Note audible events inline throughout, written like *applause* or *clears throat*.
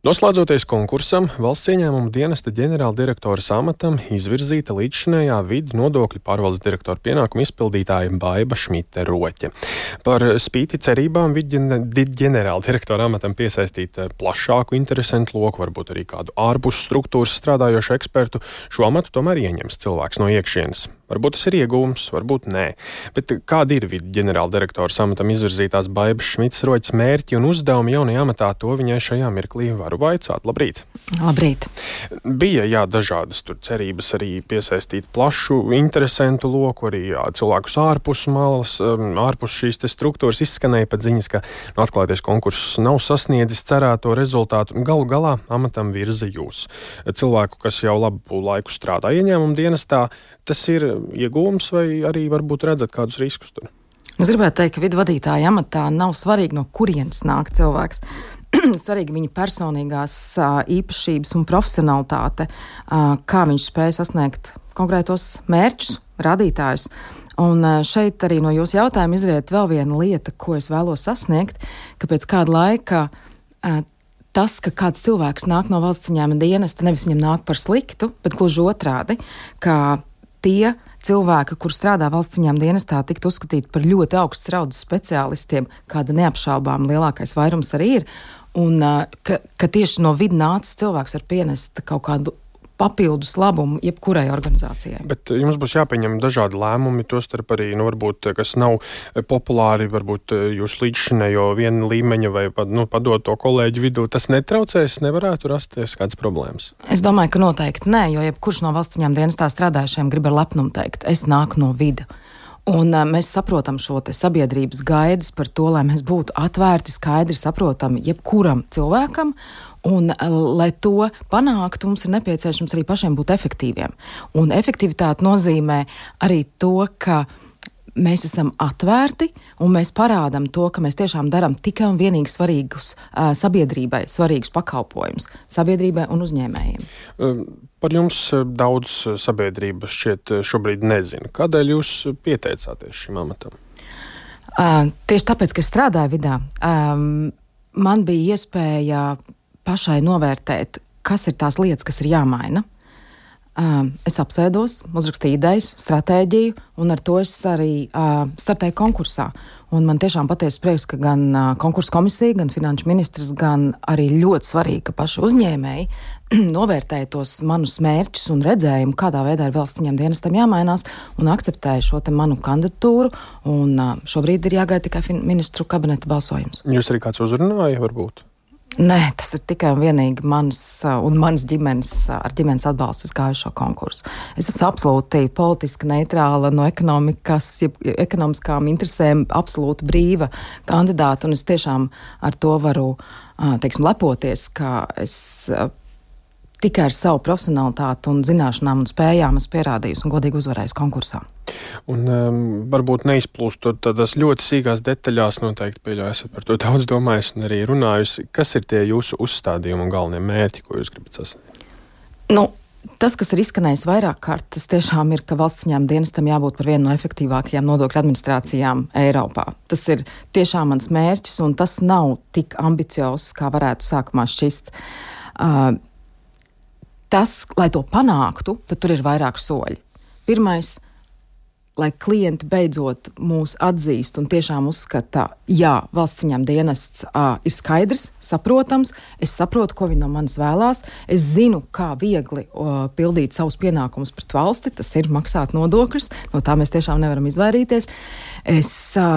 Noslēdzoties konkursam, valsts ieņēmuma dienesta ģenerāldirektora amatam izvirzīta līdzšinējā vidi nodokļu pārvaldes direktora pienākumu izpildītāja Baiva Šmita Roķe. Par spīti cerībām vidi ģenerāldirektora amatam piesaistīt plašāku interesantu loku, varbūt arī kādu ārpus struktūras strādājošu ekspertu, šo amatu tomēr ieņems cilvēks no iekšienes. Varbūt tas ir iegūms, varbūt nē. Bet kādi ir vidi ģenerāldirektora amatam izvirzītās Baibas Šmits Roķes mērķi un uzdevumi jaunajā amatā, to viņai šajā mirklī varu vaicāt. Labrīt! Labrīt! Bija jā, dažādas cerības arī piesaistīt plašu interesantu loku, arī jā, cilvēkus ārpus malas, um, ārpus šīs struktūras izskanēja pat ziņas, ka nu, atklāties konkurss nav sasniedzis cerēto rezultātu. Galu galā amatam virza jūs. Cilvēku, kas jau labu laiku strādā ieņēmuma dienestā, tas ir iegūms vai arī varbūt redzat kādus riskus tur? Es gribētu teikt, ka vidu vadītāja amatā nav svarīgi, no kurienes nāk cilvēks. *clears throat* svarīgi viņa personīgās īpašības un profesionalitāte, kā viņš spēja sasniegt konkrētos mērķus, radītājus. Un šeit arī no jūsu jautājuma izriet vēl viena lieta, ko es vēlos sasniegt, ka pēc kāda laika tas, ka kāds cilvēks nāk no valsts ieņēmuma dienesta, nevis viņam nāk par sliktu, bet gluži otrādi, ka tie cilvēki, kur strādā valsts ieņēmuma dienestā, tiktu uzskatīti par ļoti augsts raudzes speciālistiem, kāda neapšaubām lielākais vairums arī ir. Un ka, ka tieši no vidas nācis cilvēks var pienest kaut kādu papildus labumu jebkurai organizācijai. Bet jums būs jāpieņem dažādi lēmumi, tostarp arī, nu, varbūt, kas nav populāri, varbūt jūs līdzšinējo vienu līmeņu vai nu, padot to kolēģi vidū. Tas netraucēs, nevarētu rasties kādas problēmas? Es domāju, ka noteikti nē, jo jebkurš no valsts ņēmuma dienestā strādājušiem grib ar lepnumu teikt, es nāku no vidas. Un uh, mēs saprotam šo sabiedrības gaidas par to, lai mēs būtu atvērti, skaidri saprotami jebkuram cilvēkam. Un, lai to panāktu, mums ir nepieciešams arī pašiem būt efektīviem. Un efektivitāte nozīmē arī to, ka mēs esam atvērti un mēs parādām to, ka mēs tiešām darām tikai un vienīgi svarīgus uh, sabiedrībai, svarīgus pakalpojumus sabiedrībai un uzņēmējiem. Par jums daudz sabiedrības šķiet šobrīd nezina. Kādēļ jūs pieteicāties šim amatam? Uh, tieši tāpēc, ka es strādāju vidā, um, man bija iespēja pašai novērtēt, kas ir tās lietas, kas ir jāmaina. Um, es apsēdos, uzrakstīju idejas, stratēģiju, un ar to es arī startēju konkursā. Un man tiešām patiesi prieks, ka gan konkursu komisija, gan finanšu ministrs, gan arī ļoti svarīgi, ka paši uzņēmēji *clears throat* novērtēja tos manus mērķus un redzējumu, kādā veidā ir valsts viņam dienestam jāmainās, un akceptēja šo manu kandidatūru. Un, šobrīd ir jāgaida tikai ministru kabineta balsojums. Jūs arī kāds uzrunāja, varbūt? Nē, tas ir tikai un vienīgi mans un manas ģimenes, ar ģimenes atbalstu gājušo konkursu. Es esmu absolūti politiski neitrāla no ekonomikas, ekonomiskām interesēm, absolūti brīva kandidāta, un es tiešām ar to varu, teiksim, lepoties, ka es tikai ar savu profesionalitāti un zināšanām un spējām esmu pierādījusi un godīgi uzvarējusi konkursā. Un um, varbūt neizplūstot tādās ļoti sīkās detaļās, noteikti pieļauju, esat par to daudz domājis un arī runājusi. Kas ir tie jūsu uzstādījumi un galvenie mērķi, ko jūs gribat sasniegt? Nu, Tas, kas ir izskanējis vairāk kārt, tas tiešām ir, ka valsts ņēmuma dienestam jābūt par vienu no efektīvākajām nodokļu administrācijām Eiropā. Tas ir tiešām mans mērķis, un tas nav tik ambiciozs, kā varētu sākumā šķist. Uh, tas, lai to panāktu, tad tur ir vairāk soļi. Pirmais lai klienti beidzot mūs atzīst un tiešām uzskata, jā, valsts viņam dienests ā, ir skaidrs, saprotams, es saprotu, ko viņi no manis vēlās, es zinu, kā viegli o, pildīt savus pienākumus pret valsti, tas ir maksāt nodokļus, no tā mēs tiešām nevaram izvairīties. Es, ā,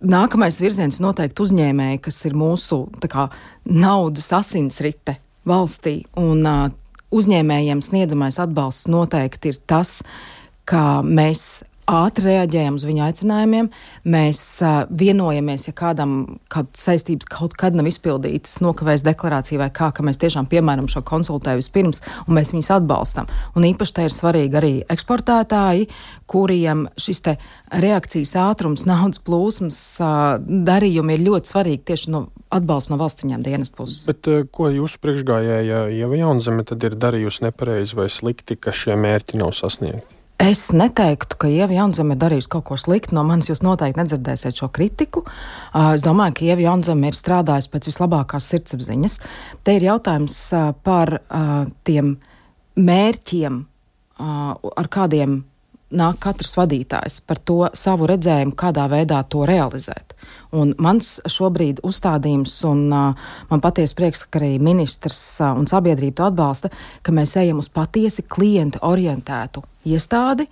Nākamais virziens noteikti uzņēmēji, kas ir mūsu kā, naudas asinsrite valstī, un uh, uzņēmējiem sniedzamais atbalsts noteikti ir tas, ka mēs ātri reaģējam uz viņu aicinājumiem. Mēs uh, vienojamies, ja kādam kādas saistības kaut kad nav izpildītas, nokavēs deklarāciju vai kā, ka mēs tiešām piemēram šo konsultēju vispirms un mēs viņus atbalstam. Un īpaši te ir svarīgi arī eksportētāji, kuriem šis te reakcijas ātrums, *laughs* naudas plūsmas uh, darījumi ir ļoti svarīgi tieši no atbalsta no valsts viņiem dienas puses. Bet uh, ko jūsu priekšgājēja Ieva Jaunzeme tad ir darījusi nepareizi vai slikti, ka šie mērķi nav sasniegti? Es neteiktu, ka Ieva Jaunzeme ir darījusi kaut ko sliktu. No manis jūs noteikti nedzirdēsiet šo kritiku. Es domāju, ka Ieva Jaunzeme ir strādājusi pēc vislabākās sirdsapziņas. Te ir jautājums par tiem mērķiem, ar kādiem nāk katrs vadītājs par to savu redzējumu, kādā veidā to realizēt. Un mans šobrīd uzstādījums, un uh, man patiesi prieks, ka arī ministrs uh, un sabiedrība to atbalsta, ka mēs ejam uz patiesi klienta orientētu iestādi,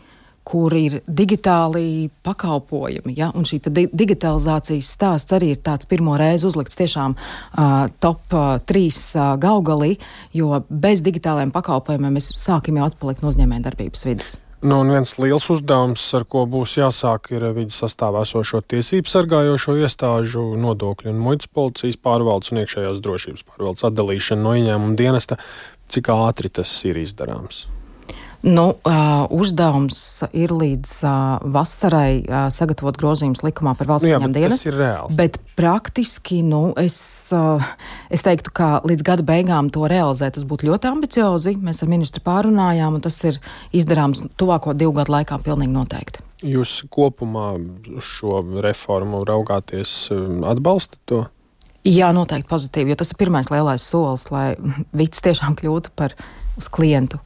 kur ir digitāli pakalpojumi. Ja? Un šī di digitalizācijas stāsts arī ir tāds pirmo reizi uzlikts tiešām uh, top uh, 3 uh, gaugalī, jo bez digitālajiem pakalpojumiem mēs sākam jau atpalikt no uzņēmējdarbības vidas. Nu, un viens liels uzdevums, ar ko būs jāsāk, ir vidas sastāvā esošo tiesību sargājošo iestāžu, nodokļu un muitas policijas pārvaldes un iekšējās drošības pārvaldes atdalīšana no ieņēmuma dienesta. Cik ātri tas ir izdarāms? Nu, uzdevums ir līdz vasarai sagatavot grozījumus likumā par valsts ieņēmumu dienas. Tas ir reāls. Bet praktiski, nu, es, es teiktu, ka līdz gada beigām to realizēt, tas būtu ļoti ambiciozi. Mēs ar ministru pārunājām, un tas ir izdarāms tuvāko divu gadu laikā pilnīgi noteikti. Jūs kopumā šo reformu raugāties, atbalstat to? Jā, noteikti pozitīvi, jo tas ir pirmais lielais solis, lai *laughs* viss tiešām kļūtu par uz klientu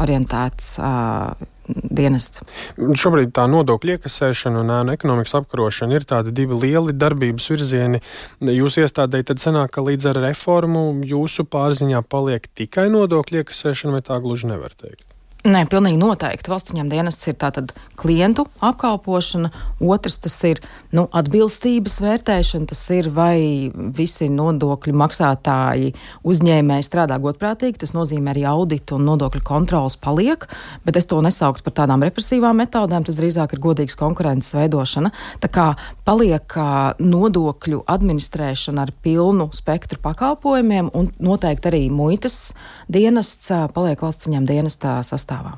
orientēts uh, dienests. Šobrīd tā nodokļu iekasēšana un ēnu ekonomikas apkarošana ir tādi divi lieli darbības virzieni. Jūs iestādēji tad sanāk, ka līdz ar reformu jūsu pārziņā paliek tikai nodokļu iekasēšana, vai tā gluži nevar teikt? Nē, pilnīgi noteikti. Valsts ieņem dienests ir tātad klientu apkalpošana, otrs tas ir nu, atbilstības vērtēšana, tas ir vai visi nodokļu maksātāji uzņēmēji strādā godprātīgi, tas nozīmē arī auditu un nodokļu kontrolas paliek, bet es to nesauktu par tādām represīvām metodēm, tas drīzāk ir godīgas konkurences veidošana. Tā kā paliek nodokļu administrēšana ar pilnu spektru pakalpojumiem un noteikti arī muitas dienests paliek valsts ieņem dienestā sastāvā sastāvā.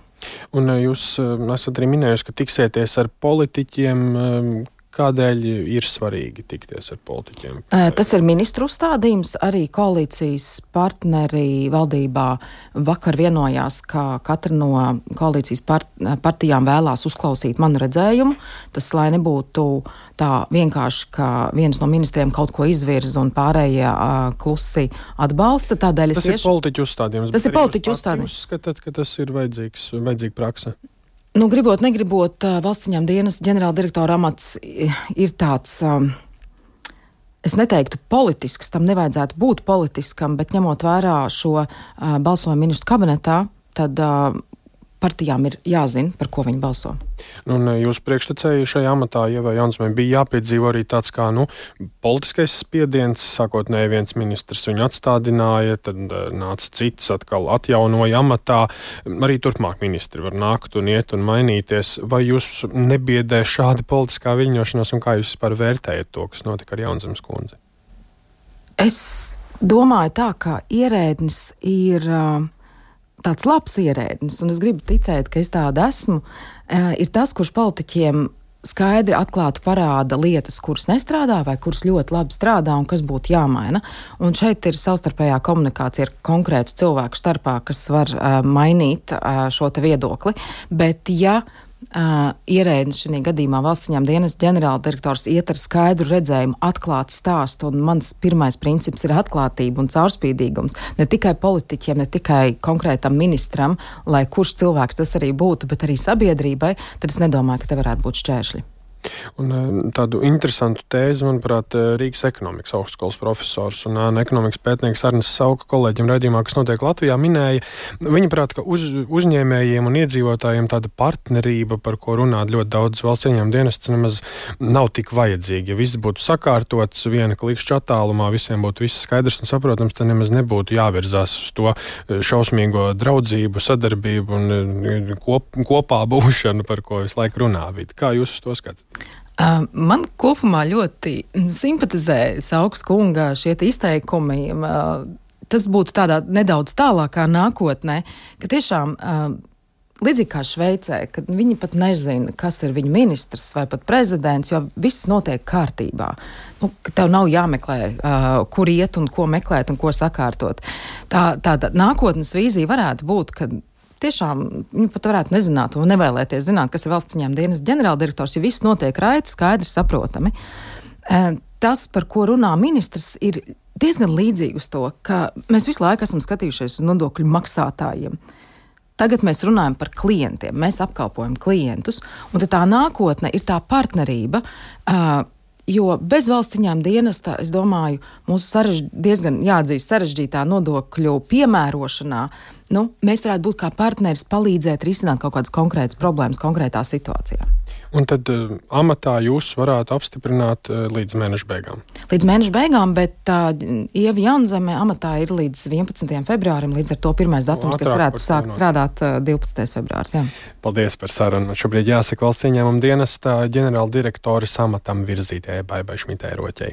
Un eh, jūs eh, esat arī minējuši, ka tiksieties ar politiķiem. Kādēļ ir svarīgi tikties ar politiķiem? Tas ir ministru uzstādījums. Arī koalīcijas partneri valdībā vakar vienojās, ka katra no koalīcijas part partijām vēlās uzklausīt manu redzējumu. Tas, lai nebūtu tā vienkārši, ka viens no ministriem kaut ko izvirza un pārējie uh, klusi atbalsta. Tādēļ tas ir iešu... politiķu uzstādījums. Tas ir politiķu uzstādījums. Jūs skatāt, ka tas ir vajadzīgs, vajadzīga praksa. Nu, gribot, negribot, valsts ziņām dienas ģenerāldirektora amats ir tāds. Es neteiktu politisks, tam nevajadzētu būt politiskam, bet ņemot vērā šo uh, balsojumu ministru kabinetā, tad uh, partijām ir jāzina, par ko viņi balso. Nu, un jūsu priekštecēji šajā amatā, Ievai Jansmai, bija jāpiedzīvo arī tāds kā nu, politiskais spiediens. Sākotnēji viens ministrs viņu atstādināja, tad nāca cits, atkal atjaunoja amatā. Arī turpmāk ministri var nākt un iet un mainīties. Vai jūs nebiedē šāda politiskā viļņošanās, un kā jūs vispār vērtējat to, kas notika ar Jaunzemes kundzi? Es domāju tā, ka ierēdnis ir. Uh, tāds labs ierēdnis, un es gribu ticēt, ka es tāda esmu, ir tas, kurš politiķiem skaidri atklāti parāda lietas, kuras nestrādā vai kuras ļoti labi strādā un kas būtu jāmaina. Un šeit ir savstarpējā komunikācija ar konkrētu cilvēku starpā, kas var uh, mainīt uh, šo viedokli. Bet, ja Uh, ierēdnis šajā gadījumā valsts ieņēmuma dienas ģenerāldirektors iet ar skaidru redzējumu, atklāti stāstu, mans pirmais princips ir atklātība un caurspīdīgums. Ne tikai politiķiem, ne tikai konkrētam ministram, lai kurš cilvēks tas arī būtu, bet arī sabiedrībai, tad es nedomāju, ka te varētu būt šķēršļi. Un, eh, tādu interesantu tēzi, manuprāt, eh, Rīgas ekonomikas augstskolas profesors un eh, ekonomikas pētnieks Arnis Sauka kolēģiem raidījumā, kas notiek Latvijā, minēja. Viņa prāt, ka uz, uzņēmējiem un iedzīvotājiem tāda partnerība, par ko runā ļoti daudz valsts ieņēmuma dienests, nemaz nav tik vajadzīga. Ja viss būtu sakārtots viena klikšķa attālumā, visiem būtu viss skaidrs un saprotams, tad nemaz nebūtu jāvirzās uz to šausmīgo draudzību, sadarbību un kop, kopā būšanu, par ko visu laiku runā. Kā jūs to skatāt? Man kopumā ļoti simpatizē Saukas kunga šie izteikumi. Tas būtu tādā nedaudz tālākā nākotnē, ka tiešām līdzīgi kā Šveicē, kad viņi pat nezina, kas ir viņu ministrs vai pat prezidents, jo viss notiek kārtībā. Nu, tev nav jāmeklē, uh, kur iet un ko meklēt un ko sakārtot. Tā, tā, tā nākotnes vīzija varētu būt, ka tiešām viņi pat varētu nezināt un nevēlēties zināt, kas ir valsts ieņēmuma dienas ģenerāldirektors, ja viss notiek raiti, skaidri, saprotami. Tas, par ko runā ministrs, ir diezgan līdzīgi uz to, ka mēs visu laiku esam skatījušies uz nodokļu maksātājiem. Tagad mēs runājam par klientiem, mēs apkalpojam klientus, un tā nākotne ir tā partnerība. Uh, Jo bez valsts ieņēmuma dienesta, es domāju, mūsu sarežģ, diezgan jāatzīst sarežģītā nodokļu piemērošanā, nu, mēs varētu būt kā partneris, palīdzēt risināt kaut kādas konkrētas problēmas konkrētā situācijā. Un tad uh, amatā jūs varētu apstiprināt uh, līdz mēneša beigām. Līdz mēneša beigām, bet uh, Ieva Jaunzeme amatā ir līdz 11. februārim, līdz ar to pirmais datums, Ātrāk kas varētu sākt no. strādāt uh, 12. februārs. Jā. Paldies par sarunu. Šobrīd jāsaka valsts ieņēmuma dienesta ģenerāla direktori samatam virzītājai Baibai Šmitē Roķei.